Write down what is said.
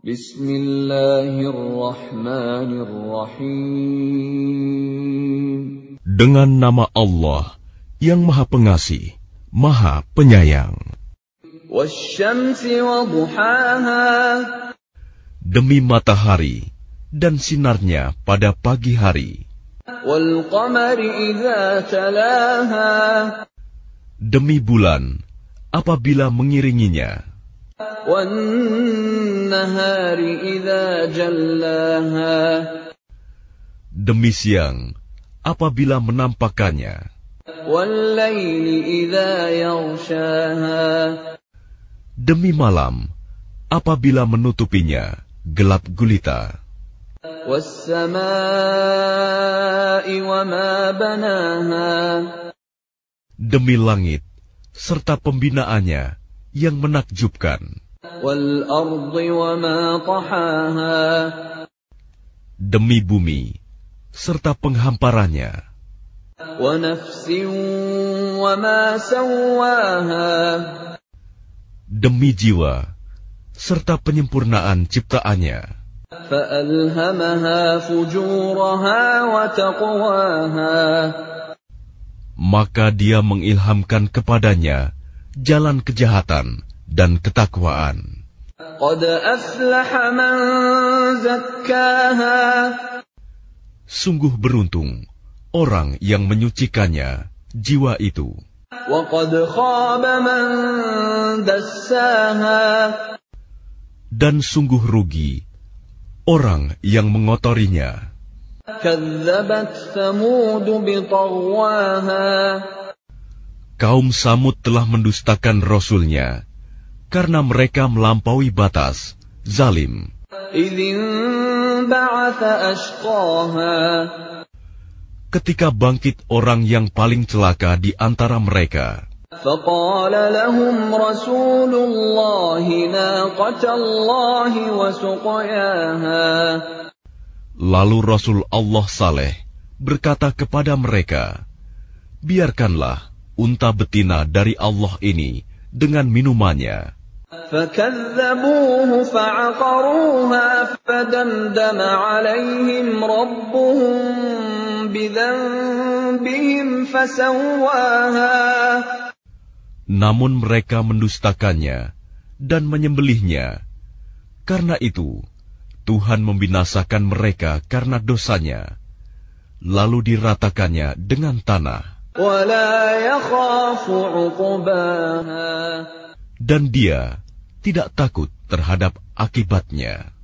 Bismillahirrahmanirrahim. Dengan nama Allah yang Maha Pengasih, Maha Penyayang. Demi matahari dan sinarnya pada pagi hari. Demi bulan apabila mengiringinya. Demi siang apabila menampakannya. Demi malam apabila menutupinya gelap gulita. Demi langit serta pembinaannya yang menakjubkan. Demi bumi serta penghamparannya. Demi jiwa serta penyempurnaan ciptaannya. Maka dia mengilhamkan kepadanya jalan kejahatan dan ketakwaan. Sungguh beruntung orang yang menyucikannya, jiwa itu. Dan sungguh rugi orang yang mengotorinya. Kaum Samud telah mendustakan Rasulnya karena mereka melampaui batas, zalim. Ketika bangkit orang yang paling celaka di antara mereka, Lalu Rasul Allah Saleh berkata kepada mereka, Biarkanlah unta betina dari Allah ini dengan minumannya. فكذبوه فعقروها فدمدم عليهم ربهم بذنبهم فسواها Namun mereka mendustakannya dan menyembelihnya. Karena itu, Tuhan membinasakan mereka karena dosanya, lalu diratakannya dengan tanah. Dan dia tidak takut terhadap akibatnya.